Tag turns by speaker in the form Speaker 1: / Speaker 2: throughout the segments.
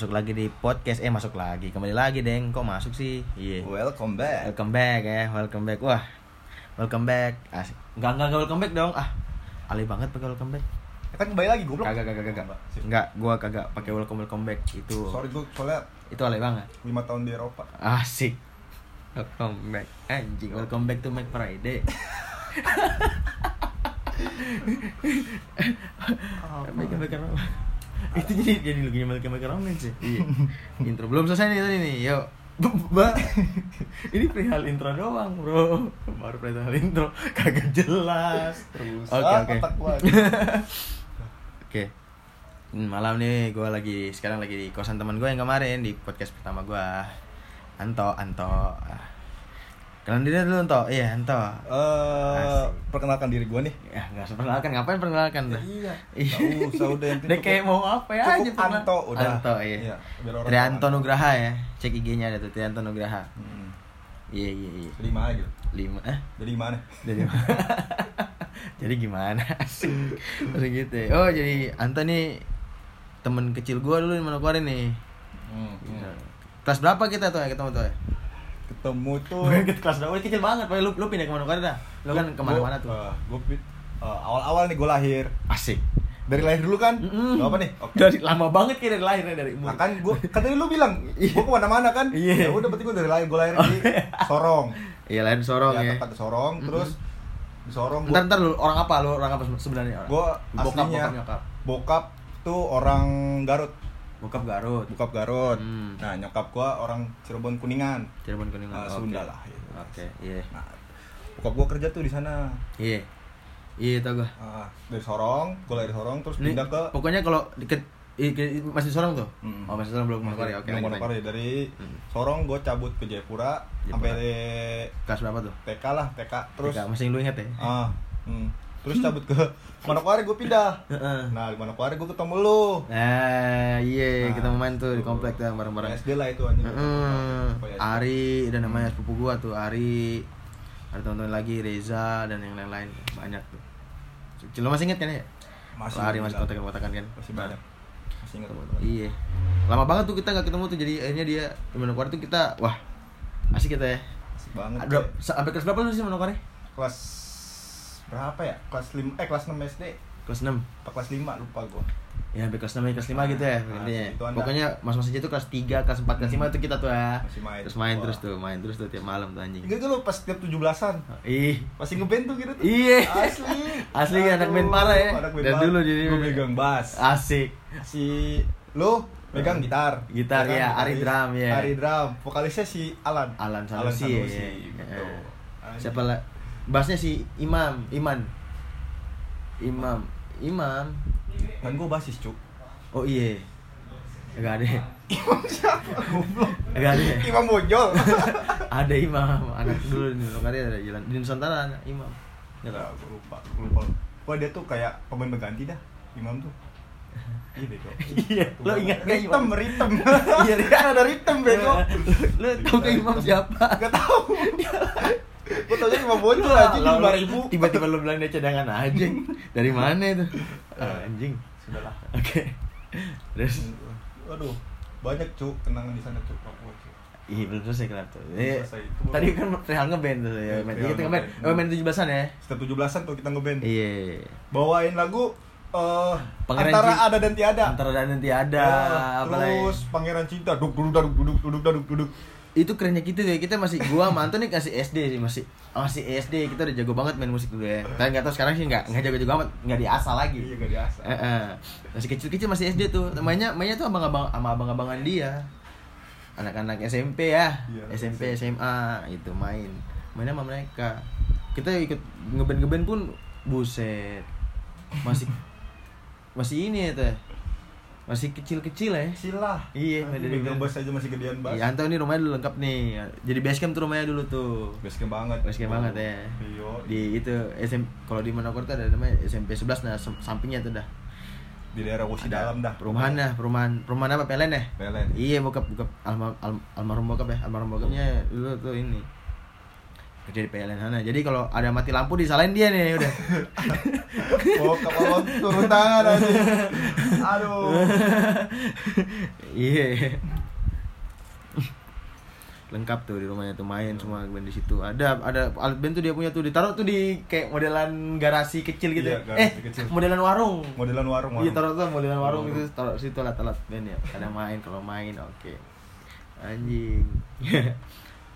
Speaker 1: masuk lagi di podcast. Eh masuk lagi. Kembali lagi deng. Kok masuk sih? Iya.
Speaker 2: Welcome back.
Speaker 1: welcome back ya welcome back. Wah. Welcome back. Asik. nggak nggak nggak welcome back dong. Ah alih banget pakai welcome back.
Speaker 2: Kita kembali lagi goblok.
Speaker 1: kagak kagak kagak.
Speaker 2: Sip.
Speaker 1: nggak gua kagak pakai welcome welcome back. Itu
Speaker 2: Sorry gue soalnya
Speaker 1: itu alih banget.
Speaker 2: 5 tahun di Eropa.
Speaker 1: asik. Welcome back. Anjing welcome back to Mac Friday. Baik apa? Itu jadi jadi Mac Mac Romance sih. Iya. Intro belum selesai nih tadi nih. Yuk. Ba, ini perihal intro doang, Bro. Baru perihal intro kagak jelas.
Speaker 2: Terus.
Speaker 1: Oke,
Speaker 2: ah,
Speaker 1: oke. Oke. Malam nih gue lagi sekarang lagi di kosan teman gue yang kemarin di podcast pertama gue. Anto, Anto. Kenalin diri dulu Anto. Iya, Anto.
Speaker 2: Eh,
Speaker 1: Asik.
Speaker 2: perkenalkan diri gue nih.
Speaker 1: Ya, enggak usah perkenalkan. Ngapain perkenalkan? dah?
Speaker 2: Iya.
Speaker 1: Iya.
Speaker 2: Nggak usah udah yang
Speaker 1: Udah kayak mau apa ya
Speaker 2: cukup
Speaker 1: aja perkenal-
Speaker 2: Anto udah.
Speaker 1: Anto iya.
Speaker 2: Iya, biar orang
Speaker 1: Trianto
Speaker 2: tahu.
Speaker 1: Nugraha ya. Cek IG-nya ada tuh Trianto Nugraha.
Speaker 2: Hmm.
Speaker 1: Iya iya iya.
Speaker 2: Mana gitu?
Speaker 1: Lima eh
Speaker 2: Jadi mana?
Speaker 1: dari Jadi gimana sih? Terus gitu. ya. Oh, jadi Anto nih temen kecil gua dulu di Manokwari nih.
Speaker 2: Hmm.
Speaker 1: Kelas berapa kita tuh ya ketemu tuh ya?
Speaker 2: Ketemu tuh.
Speaker 1: Bukan ke kelas berapa? Kecil banget, Pak. Lu lu pindah ke Manokwari dah. Lu kan ke mana-mana tuh.
Speaker 2: Gue awal-awal nih gue lahir.
Speaker 1: Asik.
Speaker 2: Dari lahir dulu kan?
Speaker 1: Mm-mm.
Speaker 2: Gak apa nih? Oke.
Speaker 1: Dari lama banget kayak dari lahirnya dari umur.
Speaker 2: Nah kan gue tadi lu bilang
Speaker 1: Iya.
Speaker 2: gue ke mana-mana kan?
Speaker 1: Iya.
Speaker 2: Ya udah berarti gue dari lahir gue lahir
Speaker 1: Oh,
Speaker 2: di
Speaker 1: iya.
Speaker 2: Sorong.
Speaker 1: Iya, lain Sorong
Speaker 2: ya,
Speaker 1: ya.
Speaker 2: tempat di Sorong. Terus di Sorong gue
Speaker 1: Ntar ntar lu orang apa? Lu orang apa sebenarnya? Orang?
Speaker 2: Gua
Speaker 1: bokap
Speaker 2: aslinya
Speaker 1: bokap nyokap.
Speaker 2: bokap tuh orang Garut.
Speaker 1: Bokap Garut.
Speaker 2: Bokap Garut.
Speaker 1: Hmm.
Speaker 2: Nah nyokap gua orang Cirebon Kuningan.
Speaker 1: Cirebon Kuningan.
Speaker 2: Ah,
Speaker 1: Oke.
Speaker 2: Sunda lah, iya.
Speaker 1: Oke, iya.
Speaker 2: Nah bokap gua kerja tuh di sana.
Speaker 1: Iya. Iya, tau gua.
Speaker 2: Ah, dari Sorong, gua lahir di Sorong terus
Speaker 1: Ini
Speaker 2: pindah ke
Speaker 1: pokoknya kalau deket masih Sorong tuh.
Speaker 2: Mm.
Speaker 1: Oh, masih Sorong belum Manokwari. Oke,
Speaker 2: Belum
Speaker 1: lanjut,
Speaker 2: Manokwari. dari
Speaker 1: Hmm.
Speaker 2: Sorong gua cabut ke Jayapura
Speaker 1: Jayapura.
Speaker 2: sampai
Speaker 1: Kelas berapa tuh?
Speaker 2: TK lah, TK terus
Speaker 1: Tiga, masih lu inget ya?
Speaker 2: ah, hmm. Terus cabut ke Manokwari gua pindah.
Speaker 1: Heeh.
Speaker 2: Nah, di Manokwari gua ketemu lu.
Speaker 1: Nah, iya
Speaker 2: Nah,
Speaker 1: kita mau main tuh di komplek tuh bareng-bareng.
Speaker 2: SD lah itu SD.
Speaker 1: Ari dan namanya sepupu gua tuh Ari. Ada teman-teman lagi Reza dan yang lain-lain banyak tuh. Cil lu masih inget kan ya?
Speaker 2: Masih
Speaker 1: Ari masih
Speaker 2: gila.
Speaker 1: kontak-kontakan kan?
Speaker 2: Masih banyak. Masih ingat
Speaker 1: Iya. Lama banget tuh kita gak ketemu tuh jadi akhirnya dia di Manokwari tuh kita wah asik kita ya.
Speaker 2: Asik banget.
Speaker 1: Ada sampai kelas berapa lu sih Manokwari?
Speaker 2: kelas berapa ya? Kelas 5 eh kelas 6 SD
Speaker 1: Kelas 6.
Speaker 2: atau kelas 5 lupa gua.
Speaker 1: Ya, sampai kelas 6 kelas 5 gitu ya
Speaker 2: Nah, itu anda.
Speaker 1: Pokoknya mas-mas aja tuh kelas 3, kelas 4, kelas 5
Speaker 2: Hmm.
Speaker 1: tuh kita tuh ya.
Speaker 2: Masih main.
Speaker 1: Terus main terus tuh, main terus tuh tiap malam tuh anjing.
Speaker 2: Ingat lu pas tiap 17-an
Speaker 1: Ih.
Speaker 2: masih ngeband tuh gitu tuh.
Speaker 1: Iya.
Speaker 2: Asli.
Speaker 1: Asli anak band parah ya.
Speaker 2: Anak band
Speaker 1: Dan
Speaker 2: parah.
Speaker 1: dulu jadi
Speaker 2: gua megang bass.
Speaker 1: Asik.
Speaker 2: Si lu megang gitar.
Speaker 1: Gitar,
Speaker 2: kan?
Speaker 1: iya, Ari drum, iya.
Speaker 2: Ari drum. Vokalisnya si Alan.
Speaker 1: Alan Sanusi, ya,
Speaker 2: Sanusi,
Speaker 1: ya.
Speaker 2: gitu.
Speaker 1: Eh, Siapa lah? Bassnya si Imam, Iman. Imam, Imam.
Speaker 2: Kan gua basis, Cuk.
Speaker 1: Oh iya. Enggak ada.
Speaker 2: Imam siapa? Goblok.
Speaker 1: Enggak ada.
Speaker 2: Imam Bojol.
Speaker 1: ada Imam, anak dulu di Nusantara ada jalan di Nusantara ada Imam. Ya
Speaker 2: Enggak, gua lupa. Gua lupa. Wah, dia tuh kayak pemain berganti dah. Imam tuh. Iya, bego.
Speaker 1: Iya, lo ingat gak
Speaker 2: Ritem,
Speaker 1: Imam?
Speaker 2: ritem.
Speaker 1: Iya,
Speaker 2: kan ada ritem, bego.
Speaker 1: Lu tau gak Imam siapa?
Speaker 2: Gak tau. Tau Imam Bojol aja lima ribu.
Speaker 1: Tiba-tiba lu bilang dia cadangan aja. Dari mana itu? Ah, anjing.
Speaker 2: Sudahlah.
Speaker 1: Oke. Terus
Speaker 2: Aduh, banyak cuk kenangan di sana cuk Papua cuk.
Speaker 1: Iya belum selesai kenapa tuh?
Speaker 2: Itu baru-
Speaker 1: tadi kan perihal ngeband tuh ya.
Speaker 2: Iya,
Speaker 1: kita ngeband. Oh, main 17-an ya?
Speaker 2: Setiap 17-an tuh kita ngeband.
Speaker 1: Iya.
Speaker 2: Bawain lagu eh
Speaker 1: Pangeran
Speaker 2: antara
Speaker 1: Cinta.
Speaker 2: ada dan tiada.
Speaker 1: Antara dan nanti ada
Speaker 2: Ya, terus Pangeran Cinta duk duduk duduk duduk duduk duduk duduk.
Speaker 1: Itu kerennya gitu deh. Kita masih gua Anton nih kasih SD sih masih masih SD kita udah jago banget main musik dulu ya. Tapi nggak tahu sekarang sih nggak nggak jago-jago amat, nggak diasah lagi.
Speaker 2: Iya gak diasah.
Speaker 1: Eh, eh. Masih kecil-kecil masih SD tuh. Mainnya mainnya tuh abang-abang sama abang-abangan dia. Anak-anak SMP ya.
Speaker 2: Iya,
Speaker 1: SMP, SMA itu main. Mainnya sama mereka. Kita ikut ngeband-ngeband pun buset. Masih masih ini ya teh. Masih kecil-kecil ya.
Speaker 2: Silah.
Speaker 1: Iya, dari
Speaker 2: bass aja masih gedean bass.
Speaker 1: Iya, Anto ini rumahnya dulu lengkap nih. Jadi basecamp tuh rumahnya dulu tuh.
Speaker 2: Basecamp banget.
Speaker 1: Basecamp banget ya.
Speaker 2: Iya.
Speaker 1: Di itu SM kalau di Manokwari tuh ada namanya SMP 11 nah sam- sampingnya tuh dah.
Speaker 2: Di daerah
Speaker 1: Ada
Speaker 2: dalam dah.
Speaker 1: Perumahan dah, perumahan perumahan apa Pelen ya?
Speaker 2: Pelen.
Speaker 1: Iya, bokap bokap alma, al- almarhum bokap ya, almarhum bokapnya dulu tuh ini. Kerja di PLN sana jadi kalau ada mati lampu disalahin dia nih udah
Speaker 2: Oh, kapal turun tangan aja. Aduh.
Speaker 1: iya lengkap tuh di rumahnya tuh main semua band di situ ada ada alat band tuh dia punya tuh ditaruh tuh di kayak modelan garasi kecil gitu
Speaker 2: Iya,
Speaker 1: ya.
Speaker 2: garasi
Speaker 1: eh
Speaker 2: kecil.
Speaker 1: modelan warung
Speaker 2: Modelan warung.
Speaker 1: iya taruh tuh modelan warung
Speaker 2: Warung.
Speaker 1: itu taruh situ alat-alat band ya ada main kalau main oke anjing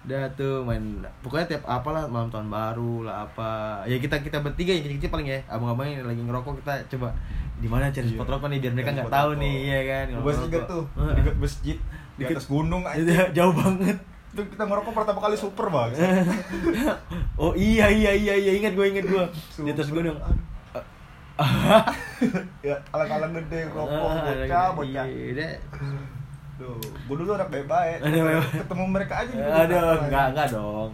Speaker 1: udah tuh main pokoknya tiap apalah malam tahun baru lah apa ya kita kita bertiga yang kecil-kecil paling ya abang-abang yang lagi ngerokok kita coba di mana cari
Speaker 2: Iya.
Speaker 1: spot rokok nih biar mereka nggak tahu
Speaker 2: rokok.
Speaker 1: nih iya kan
Speaker 2: Gue masih inget tuh, dekat masjid di atas gunung aja.
Speaker 1: Itu jauh banget
Speaker 2: Itu kita ngerokok pertama kali super bang.
Speaker 1: oh iya iya iya iya ingat gue ingat gue di atas gunung
Speaker 2: ya alang-alang gede rokok
Speaker 1: Ah,
Speaker 2: bocah bocah. Tuh, gue dulu anak baik-baik. Ketemu mereka aja gitu.
Speaker 1: Aduh, enggak enggak dong.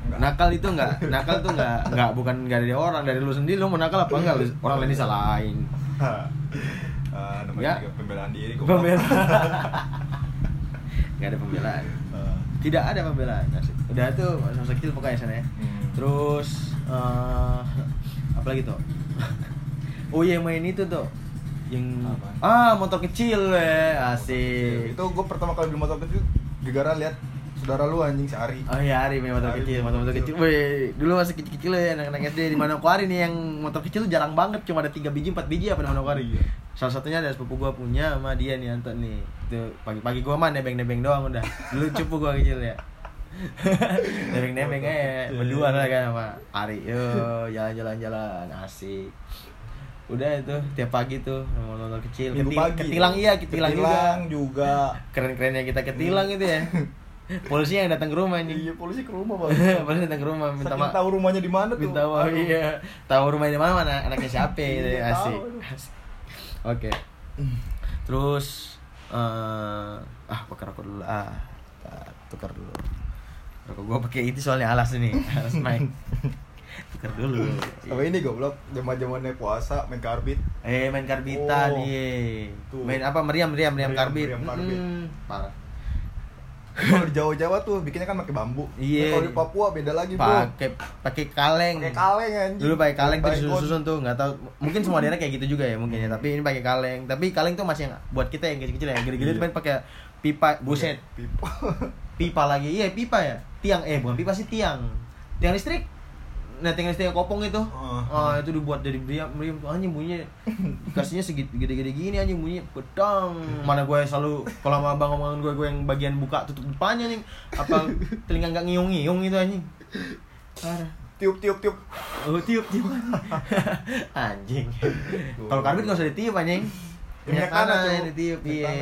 Speaker 2: Enggak.
Speaker 1: Nakal itu enggak, nakal tuh enggak enggak bukan enggak dari orang, dari lu sendiri lu mau nakal apa enggak? Orang lain disalahin.
Speaker 2: Ah,
Speaker 1: Ya.
Speaker 2: namanya juga pembelaan diri. goblok.
Speaker 1: Pembelaan. Enggak ada pembelaan.
Speaker 2: Ah,
Speaker 1: Tidak ada pembelaan. Udah tuh masa kecil pokoknya sana ya.
Speaker 2: hmm.
Speaker 1: Terus eh apa lagi tuh? oh iya main itu tuh yang
Speaker 2: Apaan?
Speaker 1: ah motor kecil ya asik
Speaker 2: Itu gue pertama kali beli motor kecil gara-gara lihat saudara lu anjing si Ari.
Speaker 1: Oh iya, Ari main motor
Speaker 2: Ari
Speaker 1: kecil, motor motor
Speaker 2: kecil.
Speaker 1: kecil. Wih, dulu masih kecil-kecil ya anak-anak SD di Manokwari nih yang motor kecil tuh jarang banget, cuma ada 3 biji, 4 biji apa di Manokwari.
Speaker 2: Iya.
Speaker 1: Salah satunya ada sepupu gua punya sama dia nih Anton nih. Itu pagi-pagi gua mah nebeng-nebeng doang udah. Dulu cupu gua kecil ya. nebeng-nebeng aja berdua lah kan sama Ari. Yo, jalan-jalan jalan asik. Udah itu tiap pagi tuh motor kecil.
Speaker 2: Minggu
Speaker 1: Ketil-
Speaker 2: pagi.
Speaker 1: Ketilang iya, ketilang,
Speaker 2: Ketilang
Speaker 1: juga.
Speaker 2: juga.
Speaker 1: Keren-kerennya kita ketilang itu ya. Polisi yang datang ke rumah nih.
Speaker 2: Iya, polisi ke rumah bang.
Speaker 1: Polisi datang ke rumah minta maaf.
Speaker 2: tahu rumahnya di mana tuh.
Speaker 1: Minta maaf iya. Tahu rumahnya di mana mana anaknya siapa gitu
Speaker 2: Iya,
Speaker 1: asik. Oke. Terus eh ah pakai rokok dulu ah. Tukar dulu. Rokok gua pakai itu soalnya alas ini, alas mic. Tukar dulu.
Speaker 2: Apa ini goblok? Zaman-zamannya puasa main karbit.
Speaker 1: Eh main karbitan
Speaker 2: Oh.
Speaker 1: iya.
Speaker 2: Tuh.
Speaker 1: Main apa meriam meriam meriam
Speaker 2: Meriam,
Speaker 1: karbit.
Speaker 2: meriam karbit.
Speaker 1: Mm, parah.
Speaker 2: Kalau di Jawa-Jawa tuh bikinnya kan pakai bambu.
Speaker 1: Iya.
Speaker 2: Nah, Kalau di Papua beda lagi, Bro.
Speaker 1: Pakai pakai kaleng.
Speaker 2: Pakai kaleng anjing.
Speaker 1: Dulu pakai kaleng terus
Speaker 2: Baygon.
Speaker 1: susun tuh nggak tahu mungkin semua daerah kayak gitu juga ya mungkin ya tapi ini pakai kaleng tapi kaleng tuh masih yang buat kita yang kecil-kecil ya gede-gede
Speaker 2: Iya.
Speaker 1: main pakai pipa buset
Speaker 2: Pipa.
Speaker 1: pipa lagi iya pipa ya tiang eh bukan pipa sih tiang tiang listrik nah tiang listrik yang kopong itu
Speaker 2: Oh.
Speaker 1: ah itu dibuat dari meriam meriam tuh anjing bunyinya kasihnya segitu gede-gede gini anjing bunyi pedang mana gue selalu kalau sama abang omongan gue gue yang bagian buka tutup depannya nih apa telinga nggak ngiung-ngiung itu anjing parah
Speaker 2: tiup tiup tiup.
Speaker 1: Oh tiup tiup anjing. Kalau karbit nggak usah ditiup anjing.
Speaker 2: Minyak tanah,
Speaker 1: yang ditiup. Iya.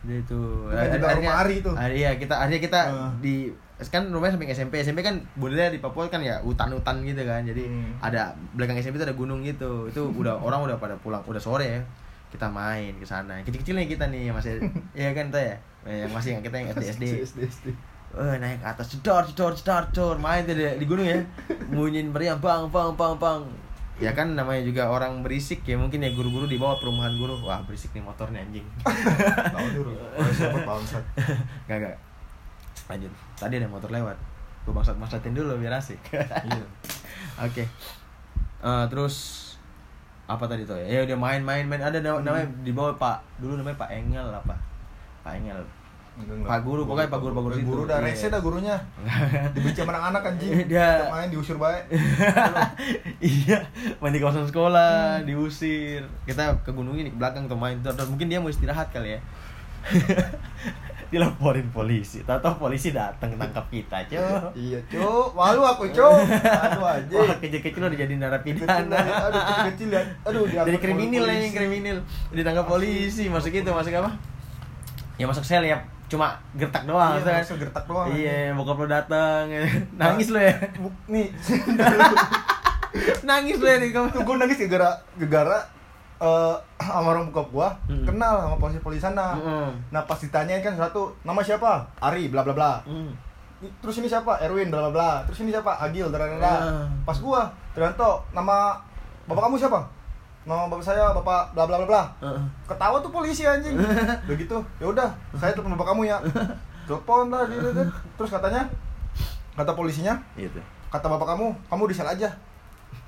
Speaker 1: Udah itu.
Speaker 2: Itu kan juga rumah Ari tuh.
Speaker 1: Ari, Iya kita akhirnya kita
Speaker 2: Heeh.
Speaker 1: di kan rumahnya samping SMP SMP kan budaya di Papua kan ya hutan-hutan gitu kan. Jadi
Speaker 2: Hmm.
Speaker 1: ada belakang SMP itu ada gunung gitu. Itu udah orang udah pada pulang udah sore ya. Kita main ke sana. Kecil-kecil nih kita nih masih ya kan tuh ya yang masih yang kita yang SD SD.
Speaker 2: SD SD.
Speaker 1: Eh naik ke atas cedor cedor cedor cedor. Main tuh di, di gunung ya. Bunyiin meriam bang bang bang bang. Ya kan namanya juga orang berisik ya. Mungkin ya guru-guru di bawah perumahan guru. Wah berisik nih motornya anjing.
Speaker 2: Tahu dulu. Siapa bangsat.
Speaker 1: gak gak lanjut. Tadi ada motor lewat. Gue bangsat bangsatin dulu biar asik.
Speaker 2: Iya.
Speaker 1: oke. Eh, terus apa tadi tuh? Ya ya udah main main main. Ada nama- namanya di bawah pak. Dulu namanya pak Engel apa? Pak Engel.
Speaker 2: Enggak.
Speaker 1: Pak guru, pokoknya Pak Guru, Pak Guru.
Speaker 2: Guru dah
Speaker 1: Iya.
Speaker 2: rese dah gurunya. Dibenci sama anak-anak anjing.
Speaker 1: Dia-
Speaker 2: main diusir baik.
Speaker 1: iya. Main di kawasan sekolah diusir. Kita ke gunung ini ke belakang tuh main. Terus mungkin dia mau istirahat kali ya dilaporin polisi. Tahu polisi datang tangkap kita cuy
Speaker 2: Iya, Cuk. Malu aku, Cuk. Aduh
Speaker 1: wah
Speaker 2: anjing.
Speaker 1: kecil-kecil udah jadi
Speaker 2: Kecil,
Speaker 1: narapidana
Speaker 2: Aduh, kecil-kecil ya. Aduh,
Speaker 1: jadi kriminal
Speaker 2: oleh
Speaker 1: ya
Speaker 2: polisi.
Speaker 1: kriminal. Ditangkap polisi masuk itu masuk apa? Ya masuk sel ya. Cuma gertak doang
Speaker 2: Iya,
Speaker 1: kan?
Speaker 2: masuk gertak doang,
Speaker 1: iya bokap lo datang nangis lo ya?
Speaker 2: Nih,
Speaker 1: nangis lo ya di kamu.
Speaker 2: Tuh gue nangis gara gara eh sama orang buka gua
Speaker 1: Mm.
Speaker 2: kenal sama polisi polisi sana.
Speaker 1: Mm-mm.
Speaker 2: Nah pas ditanyain kan satu nama siapa? Ari bla bla bla.
Speaker 1: Hmm.
Speaker 2: Terus ini siapa? Erwin bla bla bla. Terus ini siapa? Agil bla.
Speaker 1: Ah.
Speaker 2: Pas gua, Trianto, nama bapak kamu siapa? Nama bapak saya bapak bla bla bla bla.
Speaker 1: Heeh.
Speaker 2: Ketawa tuh polisi anjing. Udah gitu. Ya udah, saya telepon bapak kamu ya. Telepon lah dia, dia. Terus katanya kata polisinya
Speaker 1: Gitu.
Speaker 2: kata bapak kamu kamu di sel aja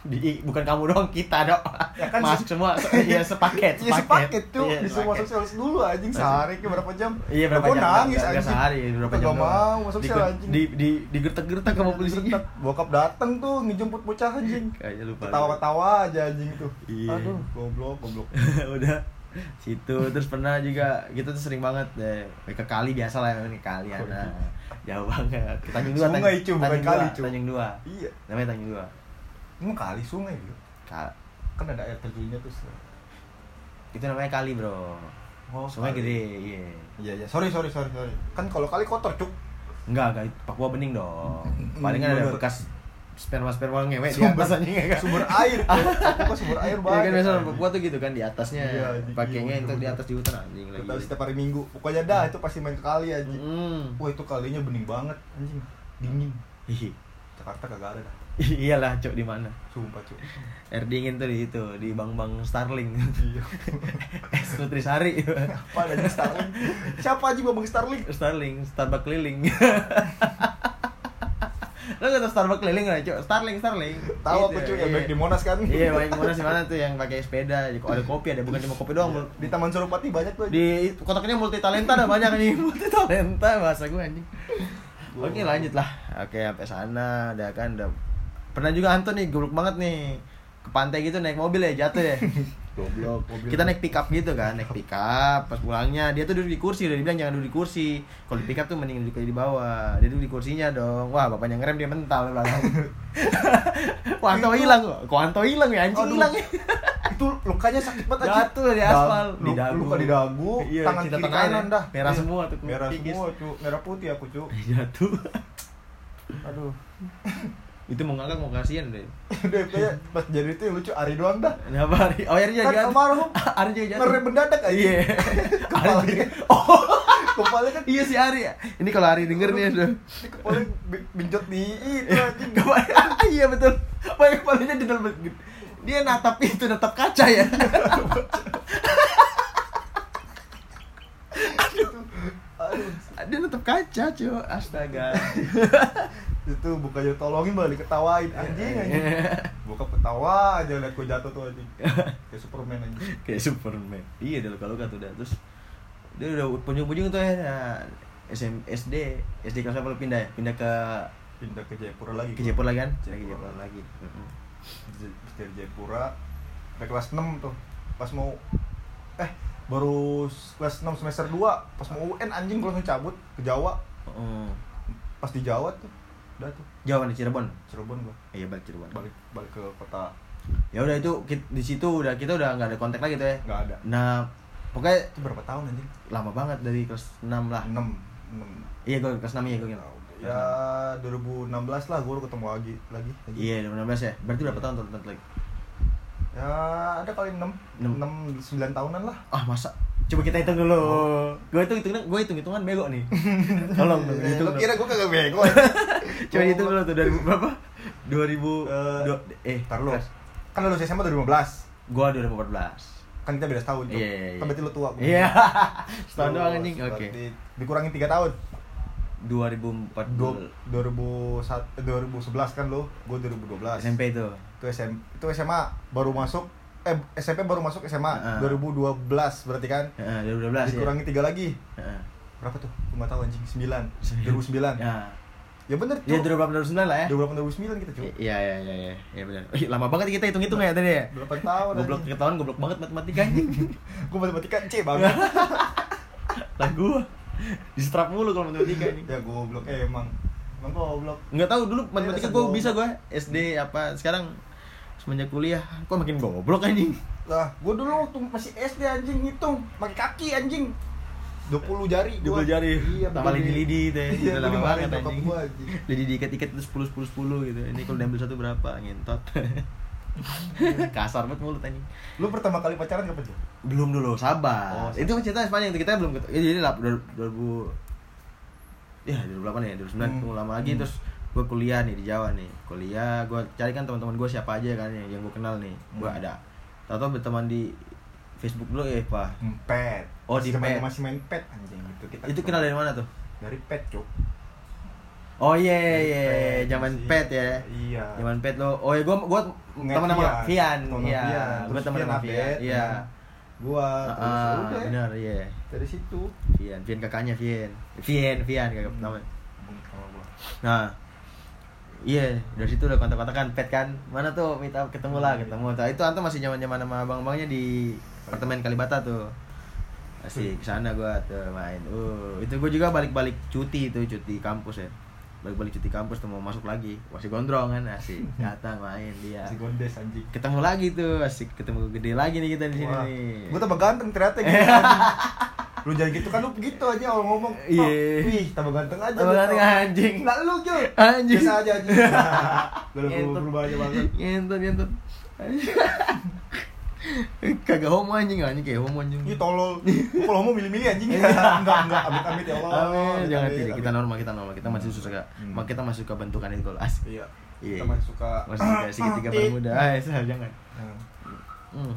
Speaker 1: Di, bukan kamu doang, kita dong.
Speaker 2: Ya kan,
Speaker 1: Masuk semua, iya sepaket,
Speaker 2: Iya sepaket. tuh.
Speaker 1: Iya,
Speaker 2: masuk
Speaker 1: sepaket.
Speaker 2: sel dulu anjing sehari ke berapa jam?
Speaker 1: Iya berapa jam?
Speaker 2: nangis anjing.
Speaker 1: sehari, berapa jam?
Speaker 2: mau masuk
Speaker 1: di,
Speaker 2: sel anjing.
Speaker 1: Di, di, digertak-gertak sama polisinya.
Speaker 2: bokap dateng tuh ngejemput bocah anjing.
Speaker 1: Kayaknya lupa.
Speaker 2: ketawa-ketawa aja anjing itu
Speaker 1: Iya.
Speaker 2: aduh goblok goblok.
Speaker 1: Udah situ. Terus pernah juga kita tuh sering banget deh ke kali biasa lah ini kali ada. Jauh banget. Ke Tanjung Dua
Speaker 2: Sungai,
Speaker 1: Tanjung- Dua. Tanjung Dua.
Speaker 2: Iya.
Speaker 1: Namanya Tanjung Dua
Speaker 2: emang kali sungai gitu
Speaker 1: Ka-
Speaker 2: kan ada air terjunnya tuh
Speaker 1: itu namanya kali bro.
Speaker 2: Oh,
Speaker 1: sungai
Speaker 2: kali.
Speaker 1: gede iya.
Speaker 2: Iya iya. Sorry sorry sorry sorry. Kan kalau kali kotor cuk.
Speaker 1: Enggak enggak. Papua bening dong. Paling kan ada bekas sperma sperma ngewek di
Speaker 2: Sumber-
Speaker 1: atas anjing ya kan
Speaker 2: sumber air kan sumber air banget
Speaker 1: kan biasa Papua tuh gitu kan di atasnya.
Speaker 2: Iya,
Speaker 1: pakainya
Speaker 2: Iya,
Speaker 1: itu di atas di hutan anjing
Speaker 2: Gua
Speaker 1: lagi
Speaker 2: setiap hari minggu. Pokoknya dah itu pasti main ke kali anjing.
Speaker 1: Mm.
Speaker 2: wah itu kalinya bening banget anjing. Dingin.
Speaker 1: Hihi.
Speaker 2: Jakarta kagak ada dah
Speaker 1: iyalah cok di mana?
Speaker 2: Sumpah cuk
Speaker 1: air dingin tuh di itu di bang bang Starling.
Speaker 2: Iya.
Speaker 1: Es nutrisari
Speaker 2: apa ada Starling? Siapa aja bang Starling?
Speaker 1: Starling Starbucks keliling. Lo gak tau Starbucks keliling gak cok? Starling Starling.
Speaker 2: Tahu aku
Speaker 1: Itu,
Speaker 2: cuy yang
Speaker 1: iya.
Speaker 2: baik di Monas kan?
Speaker 1: Iya baik mana sih mana tuh? Yang pakai sepeda. Jadi, ada kopi ada bukan cuma kopi doang Mul-
Speaker 2: di Taman Suropati banyak tuh
Speaker 1: di kotaknya multi talenta ada banyak nih multi talenta bahasa gue anjing. Oke lanjut lah oke sampai sana. Udah kan udah pernah juga Anton nih goblok banget nih. Ke pantai gitu naik mobil ya jatuh ya. Goblok
Speaker 2: Mobil.
Speaker 1: kita naik pick up gitu kan naik pick up pas pulangnya. Dia tuh duduk di kursi udah dibilang jangan duduk di kursi. Kalau di pick up tuh mending duduk di bawah. Dia duduk di kursinya dong. Wah bapaknya ngerem dia mental belakang. Wah Anto hilang? Kok kok Anto hilang ya? Anjing hilang. Ya
Speaker 2: itu lukanya sakit banget.
Speaker 1: Jatuh di aspal, di dagu.
Speaker 2: luka di dagu
Speaker 1: Iya,
Speaker 2: tangan kiri kanan dah.
Speaker 1: Merah
Speaker 2: Iya.
Speaker 1: semua tuh,
Speaker 2: merah semua cu. Merah putih aku cu.
Speaker 1: Jatuh.
Speaker 2: Aduh
Speaker 1: itu mau ngangkat mau kasihan deh.
Speaker 2: Udah kayak pas jadi itu yang lucu Ari doang dah.
Speaker 1: Kenapa Ari? Oh Ari juga
Speaker 2: kan
Speaker 1: jatuh
Speaker 2: almarhum
Speaker 1: Ari juga jatuh.
Speaker 2: ngerem mendadak aja.
Speaker 1: Iya.
Speaker 2: Kepala
Speaker 1: Ari juga-
Speaker 2: oh. Kepala kan
Speaker 1: iya si Ari ini kalau Ari denger nih aduh.
Speaker 2: Ini kepala bi- binjot di itu anjing.
Speaker 1: Kepala- iya betul. Pakai kepalanya di dalam dia natap itu natap kaca ya.
Speaker 2: Aduh.
Speaker 1: Dia natap kaca cuy astaga
Speaker 2: itu bukannya tolongin malah diketawain. Anjing anjing. Bokap ketawa aja liat gue jatuh tuh anjing. Kayak Superman anjing.
Speaker 1: Kayak Superman. Iya dia luka luka tuh udah terus dia udah punjung-punjung tuh ya. Nah, SM, SD SD kelas berapa lu pindah ya? Pindah ke
Speaker 2: pindah ke Jayapura lagi
Speaker 1: ke. Jepur lagi kan? Lagi
Speaker 2: Jayapura.
Speaker 1: Jepur lagi. Mm-mm.
Speaker 2: J- dari Jayapura sampai kelas 6 tuh. Pas mau eh baru kelas 6 semester 2 pas mau UN anjing gue langsung cabut ke Jawa. Pas di Jawa tuh udah tuh.
Speaker 1: Jauh di Cirebon.
Speaker 2: Cirebon gua.
Speaker 1: Iya balik Cirebon.
Speaker 2: Balik balik ke kota.
Speaker 1: Ya udah itu di situ udah kita udah nggak ada kontak lagi tuh ya.
Speaker 2: Nggak ada.
Speaker 1: Nah pokoknya
Speaker 2: itu berapa tahun anjing?
Speaker 1: lama banget dari kelas 6 lah.
Speaker 2: 6 6
Speaker 1: iya gue kelas 6 ya gue
Speaker 2: ya 2016 lah gue ketemu lagi lagi lagi.
Speaker 1: iya 2016 ya. Berarti berapa tahun tuh lagi
Speaker 2: ya ada kali 6
Speaker 1: Enam.
Speaker 2: 6 9 tahunan lah.
Speaker 1: Ah masa coba kita hitung dulu. Gue hitung hitung gue hitung hitungan bego nih. Tolong dong
Speaker 2: Eh,
Speaker 1: hitung
Speaker 2: kira gue kagak bego.
Speaker 1: Coba hitung dulu tuh dari berapa? 2000
Speaker 2: Eh,
Speaker 1: dua- eh
Speaker 2: Ntar lu. kan lulus SMA 2015
Speaker 1: gua 2014
Speaker 2: kan kita beda setahun tuh.
Speaker 1: Iya, iya, iya.
Speaker 2: kan berarti lu tua.
Speaker 1: Iya. Setahun doang anjing. Oke.
Speaker 2: dikurangin 3 tahun.
Speaker 1: 2014
Speaker 2: Dua- 2001 eh, 2011 kan lu. Gue 2012
Speaker 1: SMP itu.
Speaker 2: Itu SM itu SMA baru masuk eh SMP baru masuk SMA
Speaker 1: Heeh.
Speaker 2: 2012 berarti kan?
Speaker 1: Heeh, 2012 ya
Speaker 2: dikurangi tiga lagi.
Speaker 1: Heeh.
Speaker 2: berapa tuh? Gue nggak tahu anjing. 9
Speaker 1: Sembilan.
Speaker 2: 2009
Speaker 1: ya.
Speaker 2: Ya bener
Speaker 1: ya
Speaker 2: tuh.
Speaker 1: 2008 2009 lah ya.
Speaker 2: 2008 2009 kita cuy
Speaker 1: iya iya iya iya. Iya benar lama banget kita hitung hitung ya tadi ya.
Speaker 2: 8 tahun
Speaker 1: goblok ketahuan goblok banget matematika anjing.
Speaker 2: Gue matematika C banget
Speaker 1: lah gua. Di strap mulu kalau matematika ini
Speaker 2: ya goblok. Eh emang. Emang goblok.
Speaker 1: Nggak tahu dulu matematika gue
Speaker 2: goblok.
Speaker 1: bisa gue SD apa sekarang semenjak kuliah. Kok makin goblok anjing?
Speaker 2: Lah gue dulu waktu masih SD anjing ngitung. Pakai kaki anjing. 20 jari
Speaker 1: Dua
Speaker 2: gua.
Speaker 1: jari.
Speaker 2: Iya
Speaker 1: tambah lidi lidi itu ya
Speaker 2: iya
Speaker 1: lama banget anjing.
Speaker 2: gua
Speaker 1: lidi diikat ikat itu sepuluh sepuluh sepuluh gitu. Ini kalau diambil satu berapa ngentot. Kasar banget mulut anjing.
Speaker 2: Lu pertama kali pacaran kapan tuh
Speaker 1: belum dulu sabar.
Speaker 2: Oh,
Speaker 1: itu cerita panjang itu kita belum ketemu. Jadi lah dua ribu ya 2008 ya 2009
Speaker 2: Hmm.
Speaker 1: lama lagi
Speaker 2: Hmm.
Speaker 1: terus gue kuliah nih di Jawa nih kuliah gue cari kan teman-teman gue siapa aja kan yang, gue kenal nih gue
Speaker 2: Hmm.
Speaker 1: ada tahu berteman di Facebook dulu ya pak
Speaker 2: pet
Speaker 1: Oh, di pet.
Speaker 2: masih main pet anjing gitu kita
Speaker 1: itu kenal dari mana tuh
Speaker 2: dari pet cuk
Speaker 1: Oh iya iya iya,
Speaker 2: Pet,
Speaker 1: zaman
Speaker 2: sih.
Speaker 1: pet ya.
Speaker 2: Iya.
Speaker 1: Zaman pet lo. Oh iya gua gua teman sama Vian. Iya.
Speaker 2: Vian.
Speaker 1: Gua
Speaker 2: Terus
Speaker 1: teman sama Vian.
Speaker 2: update,
Speaker 1: Iya.
Speaker 2: nah, Gua terus
Speaker 1: Ah,
Speaker 2: udah.
Speaker 1: benar iya.
Speaker 2: Dari situ.
Speaker 1: Vian, Vian kakaknya Vian. Vian, Vian kakak
Speaker 2: sama gua.
Speaker 1: Nah, iya dari situ udah kontak-kontakan pet kan. Mana tuh minta ketemu lah, ketemu. Nah, itu Anto masih zaman-zaman sama abang-abangnya di apartemen Kalibata tuh. Asik, ke sana gua tuh main. Uh, itu gua juga balik-balik cuti itu, cuti kampus ya. Balik-balik cuti kampus tuh mau masuk lagi. Masih gondrong kan, asik. Datang main dia.
Speaker 2: Si Gondes anjing.
Speaker 1: Ketemu lagi tuh, asik ketemu gede lagi nih kita di sini
Speaker 2: Wah. Gua tambah ganteng ternyata gitu. Lu jangan gitu kan lu begitu aja orang ngomong. Oh,
Speaker 1: Iya.
Speaker 2: wih, tambah ganteng aja.
Speaker 1: Tambah
Speaker 2: lu.
Speaker 1: ganteng anjing.
Speaker 2: Nah, lu Jul.
Speaker 1: Anjing.
Speaker 2: Biasa aja anjing. Lu berubah aja banget.
Speaker 1: Ngentot, ngentot. Kagak homo anjing, anjing kayak homo anjing.
Speaker 2: Ih tolol. Kalau mau milih-milih anjing. enggak, enggak. Amit-amit ya Allah.
Speaker 1: Amin, jangan tidak. Kita
Speaker 2: amit.
Speaker 1: normal, kita normal. Kita masih suka,
Speaker 2: Hmm.
Speaker 1: kita masih suka bentukan itu kalau as.
Speaker 2: Iya.
Speaker 1: Iya.
Speaker 2: Kita masih suka
Speaker 1: Masih suka segitiga bermuda. Sah, jangan.
Speaker 2: Nah,
Speaker 1: Hmm.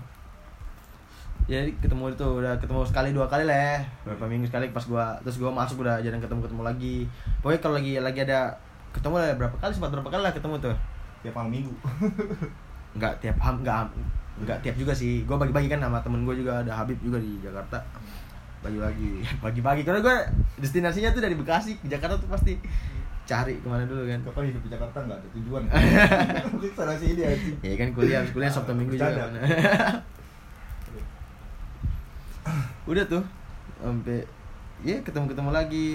Speaker 1: Jadi ketemu itu udah ketemu sekali dua kali lah ya. Berapa minggu sekali pas gua terus gua masuk udah jarang ketemu ketemu lagi. Pokoknya kalau lagi lagi ada ketemu lah berapa kali sempat berapa kali lah ketemu tuh.
Speaker 2: tiap malam minggu.
Speaker 1: Enggak tiap ham enggak ham- enggak tiap juga sih. Gua bagi-bagi kan sama temen gua juga ada Habib juga di Jakarta. Bagi-bagi, bagi-bagi karena gua destinasinya tuh dari Bekasi ke Jakarta tuh pasti cari ke mana dulu kan.
Speaker 2: Kapan hidup di Jakarta nggak ada tujuan. Mungkin sana sini anjing.
Speaker 1: Ya kan kuliah, kuliah Sabtu Minggu juga. Udah tuh sampai ya ketemu-ketemu lagi.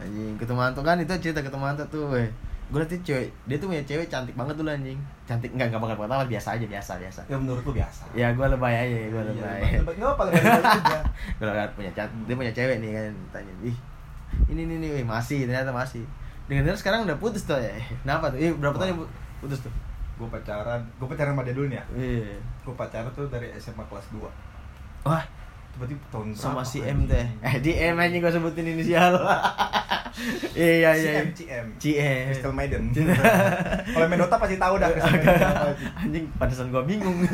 Speaker 1: Anjing, ketemu Anto kan itu cerita ketemu Anto tuh, weh. Gue nanti cewek, dia tuh punya cewek cantik banget tuh anjing. Cantik enggak enggak bakal pertama biasa aja, biasa, biasa.
Speaker 2: Ya menurut lu biasa.
Speaker 1: Ya gue lebay aja, gue
Speaker 2: Iya,
Speaker 1: lebay.
Speaker 2: Nggak apa baik aja.
Speaker 1: Lihat punya cat, dia punya cewek nih kan, tanya, ih ini ini nih, masih ternyata masih. Dengan sekarang udah putus tuh ya. Kenapa tuh? Eh berapa tahun ya pu- putus tuh?
Speaker 2: Gue pacaran, gue pacaran sama dia dulu nih ya.
Speaker 1: Iya.
Speaker 2: Gue pacaran tuh dari SMA kelas 2
Speaker 1: Wah,
Speaker 2: Tiba-tiba tahun
Speaker 1: sama si? M teh. Eh di M aja gue sebutin inisial. Iya iya iya.
Speaker 2: CM, CM.
Speaker 1: CM.
Speaker 2: Crystal Maiden. Kalau main Dota pasti tahu dah Crystal Maiden anjing.
Speaker 1: Pantesan gue bingung.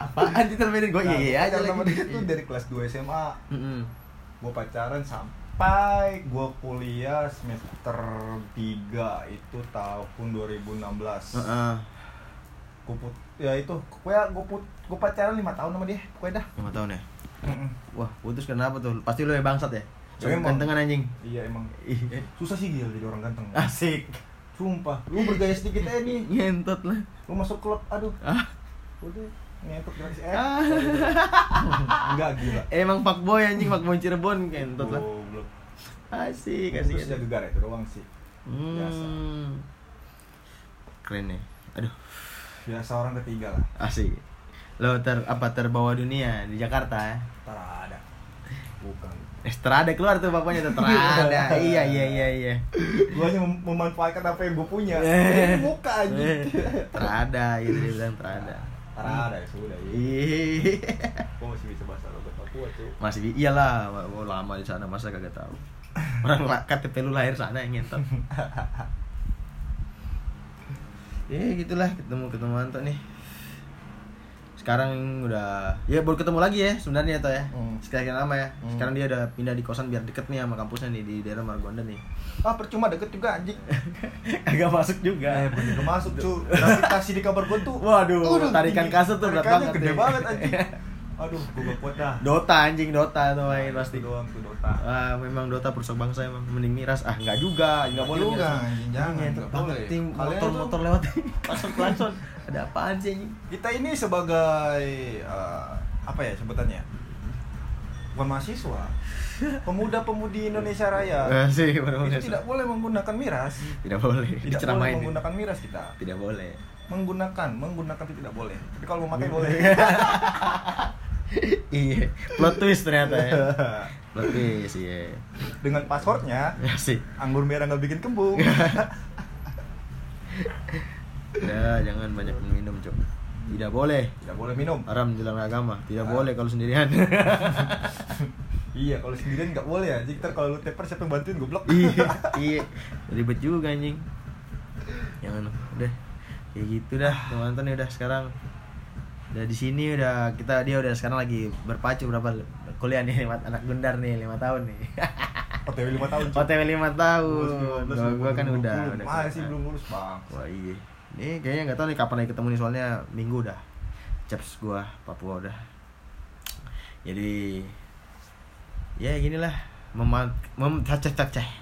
Speaker 1: Apaan sih termainin gue? Iya iya aja lagi.
Speaker 2: dia tuh dari kelas 2 SMA. Gue pacaran sampai gue kuliah semester 3 itu tahun 2016.
Speaker 1: Heeh.
Speaker 2: Gue put ya itu, gue gue put gue pacaran 5 tahun sama dia, pokoknya dah.
Speaker 1: Lima tahun ya.
Speaker 2: Mm-mm.
Speaker 1: Wah putus kenapa tuh? Pasti lo yang bangsat ya.
Speaker 2: Ya,
Speaker 1: Cuma
Speaker 2: emang.
Speaker 1: gantengan anjing.
Speaker 2: Iya emang. Eh, susah sih gil jadi orang ganteng.
Speaker 1: Asik.
Speaker 2: Sumpah, lu bergaya sedikit aja nih.
Speaker 1: Ngentot lah.
Speaker 2: Lu masuk klub, aduh.
Speaker 1: Ah.
Speaker 2: Udah, ngentot gratis. Eh,
Speaker 1: Ah.
Speaker 2: enggak gila.
Speaker 1: Emang fuckboy anjing, fuckboy Cirebon ngentot lah.
Speaker 2: Goblok.
Speaker 1: Asik,
Speaker 2: Terus
Speaker 1: asik.
Speaker 2: jaga gara itu doang sih. Biasa.
Speaker 1: Hmm. Keren nih. Aduh,
Speaker 2: Biasa orang ketiga lah.
Speaker 1: asik. Lo ter apa terbawa dunia di Jakarta ya?
Speaker 2: Ntar ada. Bukan.
Speaker 1: Estrada keluar tuh bapaknya tuh terada. iya iya iya iya.
Speaker 2: Gua hanya mem- memanfaatkan apa yang gue punya.
Speaker 1: Eh.
Speaker 2: Ini muka aja.
Speaker 1: terada, gitu dia bilang terada.
Speaker 2: Ntar ada ya sudah. Iya.
Speaker 1: Ih.
Speaker 2: Gua masih bisa bahasa logat Papua tuh.
Speaker 1: Masih iyalah, lama di sana masa kagak tahu. Orang KTP lu lahir sana yang ngentot. ya gitulah ketemu ketemu Anto nih. Sekarang udah ya baru ketemu lagi ya sebenarnya toh ya.
Speaker 2: Hmm.
Speaker 1: Sekian lama ya.
Speaker 2: Hmm.
Speaker 1: Sekarang dia udah pindah di kosan biar deket nih sama kampusnya nih di daerah Margonda nih.
Speaker 2: Ah percuma deket juga anjing.
Speaker 1: Agak masuk juga.
Speaker 2: Eh bener masuk cu. Gravitasi di kamar gua tuh.
Speaker 1: Waduh, tarikan kasur tuh berat banget
Speaker 2: Gede banget anjing. Aduh, gua gak kuat dah.
Speaker 1: Dota anjing Dota tuh main pasti.
Speaker 2: Doang tuh Dota.
Speaker 1: Ah, memang Dota perusak bangsa emang mending miras. Ah, enggak juga, enggak boleh
Speaker 2: juga, anjing, jangan,
Speaker 1: Ngentot
Speaker 2: nggak boleh.
Speaker 1: tim
Speaker 2: Kalian
Speaker 1: motor-motor lewat klakson-klakson. Ada apaan sih anjing?
Speaker 2: Kita ini sebagai eh, apa ya sebutannya? Bukan mahasiswa. Pemuda-pemudi Indonesia Raya.
Speaker 1: Eh, sih,
Speaker 2: itu tidak boleh menggunakan miras.
Speaker 1: tidak boleh.
Speaker 2: Tidak boleh menggunakan miras kita.
Speaker 1: Tidak boleh.
Speaker 2: Menggunakan, menggunakan itu tidak boleh. Tapi kalau mau pakai boleh.
Speaker 1: iya, plot twist ternyata ya. Plot twist, iya.
Speaker 2: Dengan passwordnya,
Speaker 1: Ya sih.
Speaker 2: anggur merah nggak bikin kembung.
Speaker 1: Udah, jangan banyak minum, Cok. Tidak boleh.
Speaker 2: tidak boleh minum.
Speaker 1: Haram dalam agama. Tidak
Speaker 2: Ah.
Speaker 1: boleh kalau sendirian.
Speaker 2: Iya, kalau sendirian nggak boleh ya. Jadi ntar kalau lu teper siapa yang bantuin goblok.
Speaker 1: iya iya ribet juga anjing jangan udah kayak gitu dah teman-teman nih udah sekarang udah di sini udah kita dia udah sekarang lagi berpacu berapa kuliah nih lima, anak gundar nih lima tahun nih
Speaker 2: OTW 5 tahun cuy.
Speaker 1: OTW 5 tahun.
Speaker 2: Gua
Speaker 1: Gua, gua kan udah, udah.
Speaker 2: Masih belum lulus, Bang.
Speaker 1: Wah iya. Ini kayaknya nggak tahu nih kapan lagi ketemu nih soalnya minggu udah. Caps gua Papua udah. Jadi ya ginilah meman mem cacah cacah mem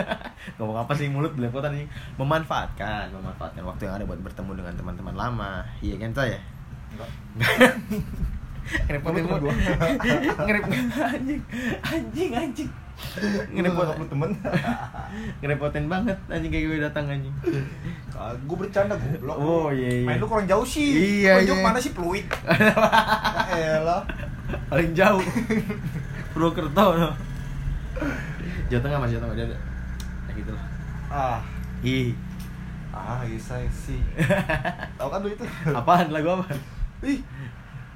Speaker 1: ngomong apa sih mulut belepotan ini memanfaatkan memanfaatkan waktu yang ada buat bertemu dengan teman-teman lama iya kan ya
Speaker 2: Enggak.
Speaker 1: ngerepotin
Speaker 2: gua.
Speaker 1: ngerep anjing anjing anjing
Speaker 2: Ngerepot
Speaker 1: ngerepot
Speaker 2: lu temen.
Speaker 1: ngerepotin banget anjing kayak gue datang anjing
Speaker 2: gue bercanda goblok.
Speaker 1: Oh, iya, iya.
Speaker 2: Main lu kurang jauh sih.
Speaker 1: Iya,
Speaker 2: Lu jauh
Speaker 1: iya.
Speaker 2: mana sih peluit? Ya elah.
Speaker 1: paling jauh Purwokerto no. Jawa Tengah mas Jawa Tengah dia ada ya gitu lah
Speaker 2: Ah,
Speaker 1: ih
Speaker 2: ah bisa sih. Tahu kan lu itu?
Speaker 1: apaan lagu apa
Speaker 2: Ih,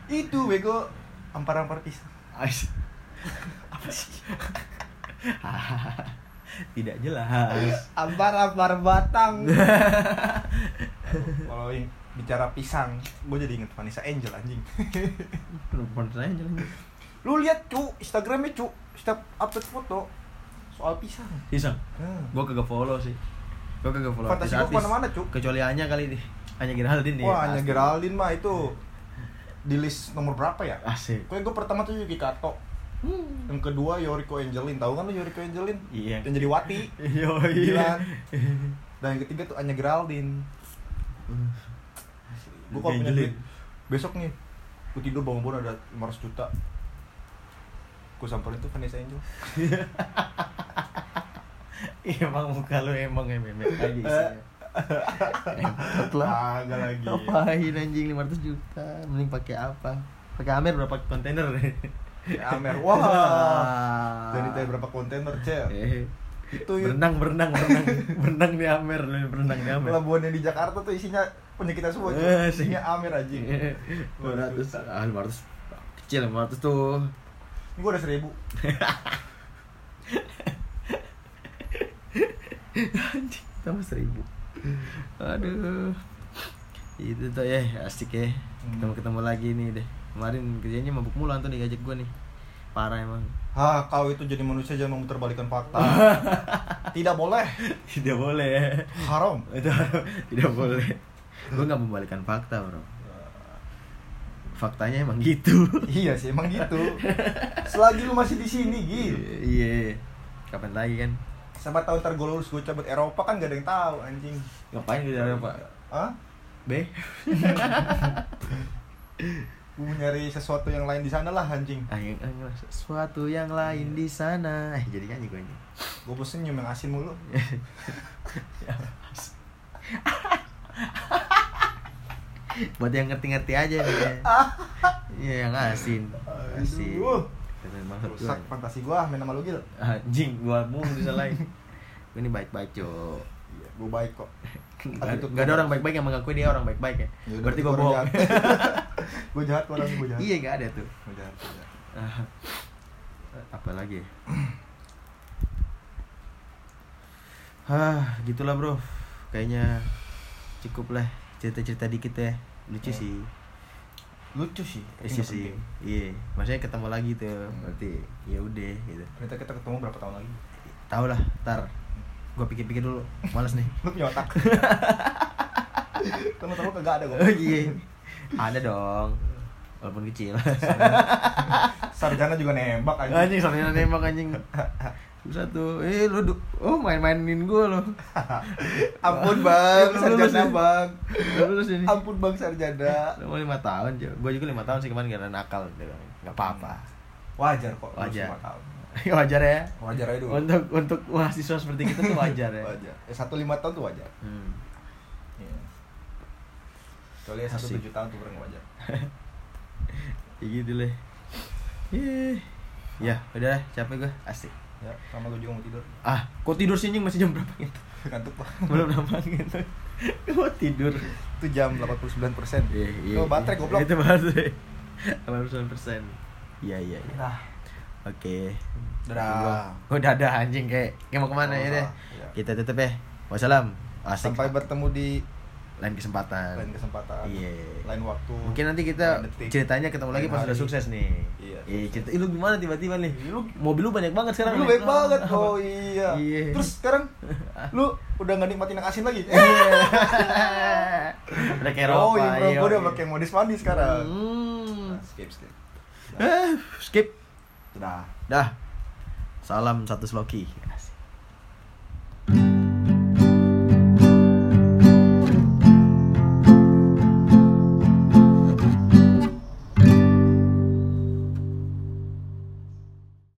Speaker 2: itu bego ampar-ampar pisang.
Speaker 1: Ais. apa sih tidak jelas
Speaker 2: Ampar-ampar batang. Kalau bicara pisang, gue jadi inget Vanessa Angel anjing.
Speaker 1: Saya jalan
Speaker 2: lu lihat cu, Instagramnya cu, setiap upload foto soal pisang.
Speaker 1: pisang
Speaker 2: Hmm.
Speaker 1: gua kagak follow sih gua kagak follow
Speaker 2: Fantasi gua
Speaker 1: ke
Speaker 2: mana-mana, Cuk.
Speaker 1: kecuali Anya kali nih Anya Geraldine nih
Speaker 2: Wah, hanya
Speaker 1: pasti.
Speaker 2: Geraldine mah itu di list nomor berapa ya?
Speaker 1: asik
Speaker 2: gue pertama tuh Yuki Kato.
Speaker 1: Hmm.
Speaker 2: Yang kedua Yoriko Angelin. Tahu kan lu Yoriko Angelin?
Speaker 1: iya
Speaker 2: Yang jadi Wati.
Speaker 1: iya iya
Speaker 2: Dan yang ketiga tuh Anya Geraldine. Gue kalau punya duit besok nih gue tidur bangun-bangun ada 500 juta gue samperin tuh Vanessa Angel
Speaker 1: Iya, emang muka lu emang meme aja isinya. Repot lah.
Speaker 2: agak lagi
Speaker 1: Ngapain anjing 500 juta? Mending pakai apa? Pakai Amer berapa kontainer?
Speaker 2: Ya, Amer wah dari tadi berapa kontainer cel
Speaker 1: Eh,
Speaker 2: itu yuk
Speaker 1: berenang berenang berenang berenang di Amer lu berenang di Amer.
Speaker 2: pelabuhan yang di Jakarta tuh isinya punya kita semua.
Speaker 1: Eh, sih.
Speaker 2: isinya Amer aja ini
Speaker 1: 200 ah 500 kecil 500 tuh.
Speaker 2: Gue udah seribu
Speaker 1: Anjing, tambah seribu. Aduh. Itu tuh ya, asik ya. Ketemu ketemu lagi nih deh. Kemarin kerjanya mabuk mulu Anton diajak gua nih. Parah emang.
Speaker 2: Hah, kau itu jadi manusia jangan memutarbalikkan fakta. Tidak boleh.
Speaker 1: Tidak boleh.
Speaker 2: Haram.
Speaker 1: Itu tidak boleh. Gua nggak membalikan fakta, Bro. Faktanya emang gitu.
Speaker 2: iya sih, emang gitu. Selagi lu masih di sini, Gil.
Speaker 1: Iya. Kapan lagi kan?
Speaker 2: Siapa tahu ntar gue lulus gue cabut Eropa kan gak ada yang tahu anjing.
Speaker 1: Ngapain di Eropa?
Speaker 2: Hah?
Speaker 1: B.
Speaker 2: Gue nyari sesuatu yang lain di sana lah anjing.
Speaker 1: Ah, yang, ah, sesuatu yang lain di sana. Eh, jadi nyanyi gue ini.
Speaker 2: Gue bosen nyium yang asin mulu.
Speaker 1: Buat yang ngerti-ngerti aja nih. ya. Iya, yang asin. Asin. Keren banget.
Speaker 2: Rusak fantasi gua main sama lu Gil.
Speaker 1: Anjing, gua mau disalahin. Gue ini baik-baik, Cok.
Speaker 2: Iya, gua baik kok.
Speaker 1: Gak, gak ada orang baik-baik yang mengakui dia orang baik-baik ya.
Speaker 2: Ya udah,
Speaker 1: Berarti gua bohong.
Speaker 2: gua jahat gua orang gua jahat.
Speaker 1: iya, gak ada tuh.
Speaker 2: Gua jahat. gua jahat.
Speaker 1: Ah, apa lagi? Hah, gitulah bro. Kayaknya cukup lah cerita-cerita dikit ya. Lucu
Speaker 2: Hmm.
Speaker 1: sih.
Speaker 2: Lucu sih.
Speaker 1: Lucu sih. Iya, maksudnya ketemu lagi tuh.
Speaker 2: Hmm.
Speaker 1: Berarti ya udah gitu.
Speaker 2: Ternyata kita ketemu berapa tahun lagi?
Speaker 1: Tahu lah, ntar gua pikir-pikir dulu. Males nih.
Speaker 2: Lu punya otak. Temen-temen kagak ada gua.
Speaker 1: Oh iya. Ada dong. Walaupun kecil.
Speaker 2: Sarjana juga nembak aja.
Speaker 1: anjing sampai nembak anjing. Satu. Eh lu du- oh main-mainin gua lo.
Speaker 2: Ampun bang, sarjana
Speaker 1: lulus ya?
Speaker 2: bang.
Speaker 1: Lu lulus ini.
Speaker 2: Ampun bang sarjana.
Speaker 1: Lu lima tahun cuy. Gua juga lima tahun sih kemarin karena nakal. Gak apa-apa.
Speaker 2: Wajar kok.
Speaker 1: Wajar.
Speaker 2: lima tahun.
Speaker 1: wajar ya.
Speaker 2: Wajar aja dulu.
Speaker 1: Untuk untuk mahasiswa seperti kita tuh wajar ya.
Speaker 2: Wajar. Eh, satu lima tahun tuh wajar.
Speaker 1: Hmm.
Speaker 2: Iya. Kecuali ya satu tujuh tahun tuh kurang wajar.
Speaker 1: Ya gitu. Ih. Ya, udah capek gua. Asik.
Speaker 2: Ya, sama gue juga mau tidur.
Speaker 1: Ah, kok tidur sih masih jam berapa gitu?
Speaker 2: Ngantuk pak.
Speaker 1: Belum nambah gitu. Kok tidur?
Speaker 2: Itu jam 89 persen.
Speaker 1: Iya, iya.
Speaker 2: Itu baterai
Speaker 1: iya.
Speaker 2: goblok.
Speaker 1: Itu baterai. 89 persen. Iya, iya, iya.
Speaker 2: Nah,
Speaker 1: Oke.
Speaker 2: Dadah.
Speaker 1: Oh, dadah anjing kayak kayak mau ke mana
Speaker 2: Oh,
Speaker 1: ya deh.
Speaker 2: iya.
Speaker 1: Kita tutup ya. Wassalam. Asik.
Speaker 2: sampai bertemu di
Speaker 1: lain kesempatan.
Speaker 2: Lain kesempatan.
Speaker 1: Iya.
Speaker 2: lain waktu.
Speaker 1: Mungkin nanti kita ceritanya ketemu lagi pas udah sukses nih.
Speaker 2: Iya.
Speaker 1: Iya, cerita lu gimana tiba-tiba nih?
Speaker 2: Lu-
Speaker 1: mobil lu banyak banget sekarang
Speaker 2: lu baik banget. Oh iya.
Speaker 1: Iya.
Speaker 2: terus sekarang lu udah nggak nikmatin yang asin lagi?
Speaker 1: Iya. udah kayak
Speaker 2: oh iya bro gue udah pakai modis mandi sekarang.
Speaker 1: Hmm.
Speaker 2: Nah, skip skip.
Speaker 1: Eh, skip.
Speaker 2: Sudah.
Speaker 1: Dah. Salam satu sloki.